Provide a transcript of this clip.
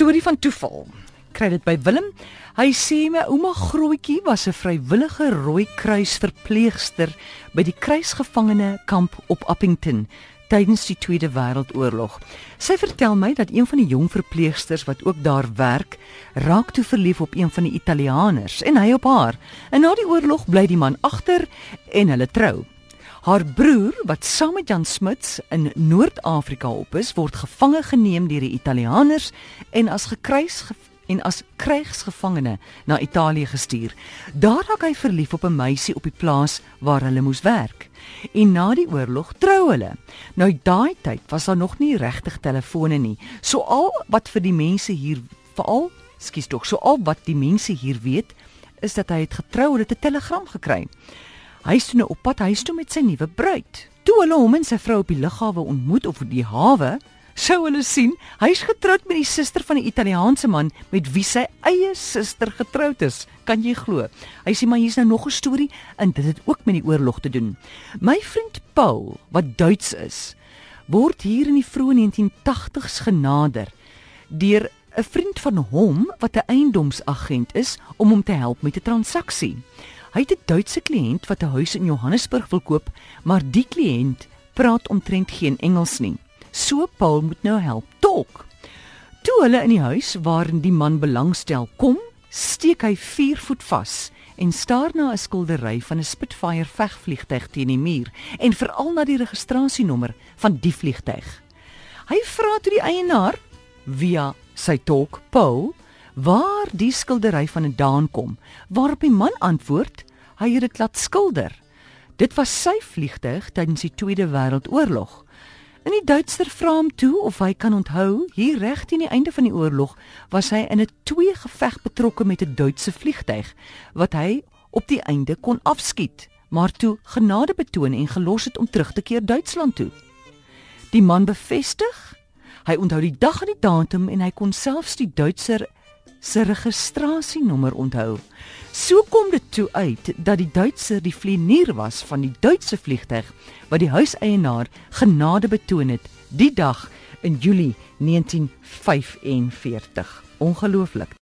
storie van toeval. Kry dit by Willem. Hy sê my ouma Grootjie was 'n vrywillige Rooi Kruis verpleegster by die kruisgevangene kamp op Appington tydens die Tweede Wêreldoorlog. Sy vertel my dat een van die jong verpleegsters wat ook daar werk, raak toe verlief op een van die Italianers en hy op haar. En na die oorlog bly die man agter en hulle trou. Haar broer, wat saam met Jan Smuts in Noord-Afrika op is, word gevange geneem deur die Italianers en as gekruis en as krygsgevangene na Italië gestuur. Daar raak hy verlief op 'n meisie op die plaas waar hulle moes werk. En na die oorlog trou hulle. Nou daai tyd was daar nog nie regtig telefone nie. So al wat vir die mense hier veral, skus tog, so al wat die mense hier weet, is dat hy het getrou en het 'n telegram gekry. Hy is toe nou op pad huis toe met sy nuwe bruid. Toe hulle hom en sy vrou op die lughawe ontmoet of die hawe, sou hulle sien hy's getroud met die suster van 'n Italiaanse man met wie sy eie suster getroud is. Kan jy glo? Hy sê maar hier's nou nog 'n storie en dit het ook met die oorlog te doen. My vriend Paul, wat Duits is, word hier in die vroeë 1980s genader deur 'n vriend van hom wat 'n eiendomsagent is om hom te help met 'n transaksie. Hy het 'n Duitse kliënt wat 'n huis in Johannesburg wil koop, maar die kliënt praat omtrent geen Engels nie. So Paul moet nou help tolk. Toe hulle in die huis waarin die man belangstel kom, steek hy 4 voet vas en staar na 'n skildery van 'n Spitfire vegvliegtuig teen die muur en veral na die registrasienommer van die vliegtuig. Hy vra toe die eienaar via sy tolk Paul waar die skildery vandaan kom, waarop die man antwoord, hy het dit laat skilder. Dit was sy vliegtuig tydens die Tweede Wêreldoorlog. En die Duitser vra hom toe of hy kan onthou, hier reg teen die einde van die oorlog was hy in 'n twee geveg betrokke met 'n Duitse vliegtuig wat hy op die einde kon afskiet, maar toe genade betoon en gelos het om terug te keer Duitsland toe. Die man bevestig, hy onthou die dag en die datum en hy kon selfs die Duitser se registrasienommer onthou. So kom dit toe uit dat die Duitser die vlieënier was van die Duitse vliegtyg wat die huiseienaar genade betoon het die dag in Julie 1945. Ongelooflik.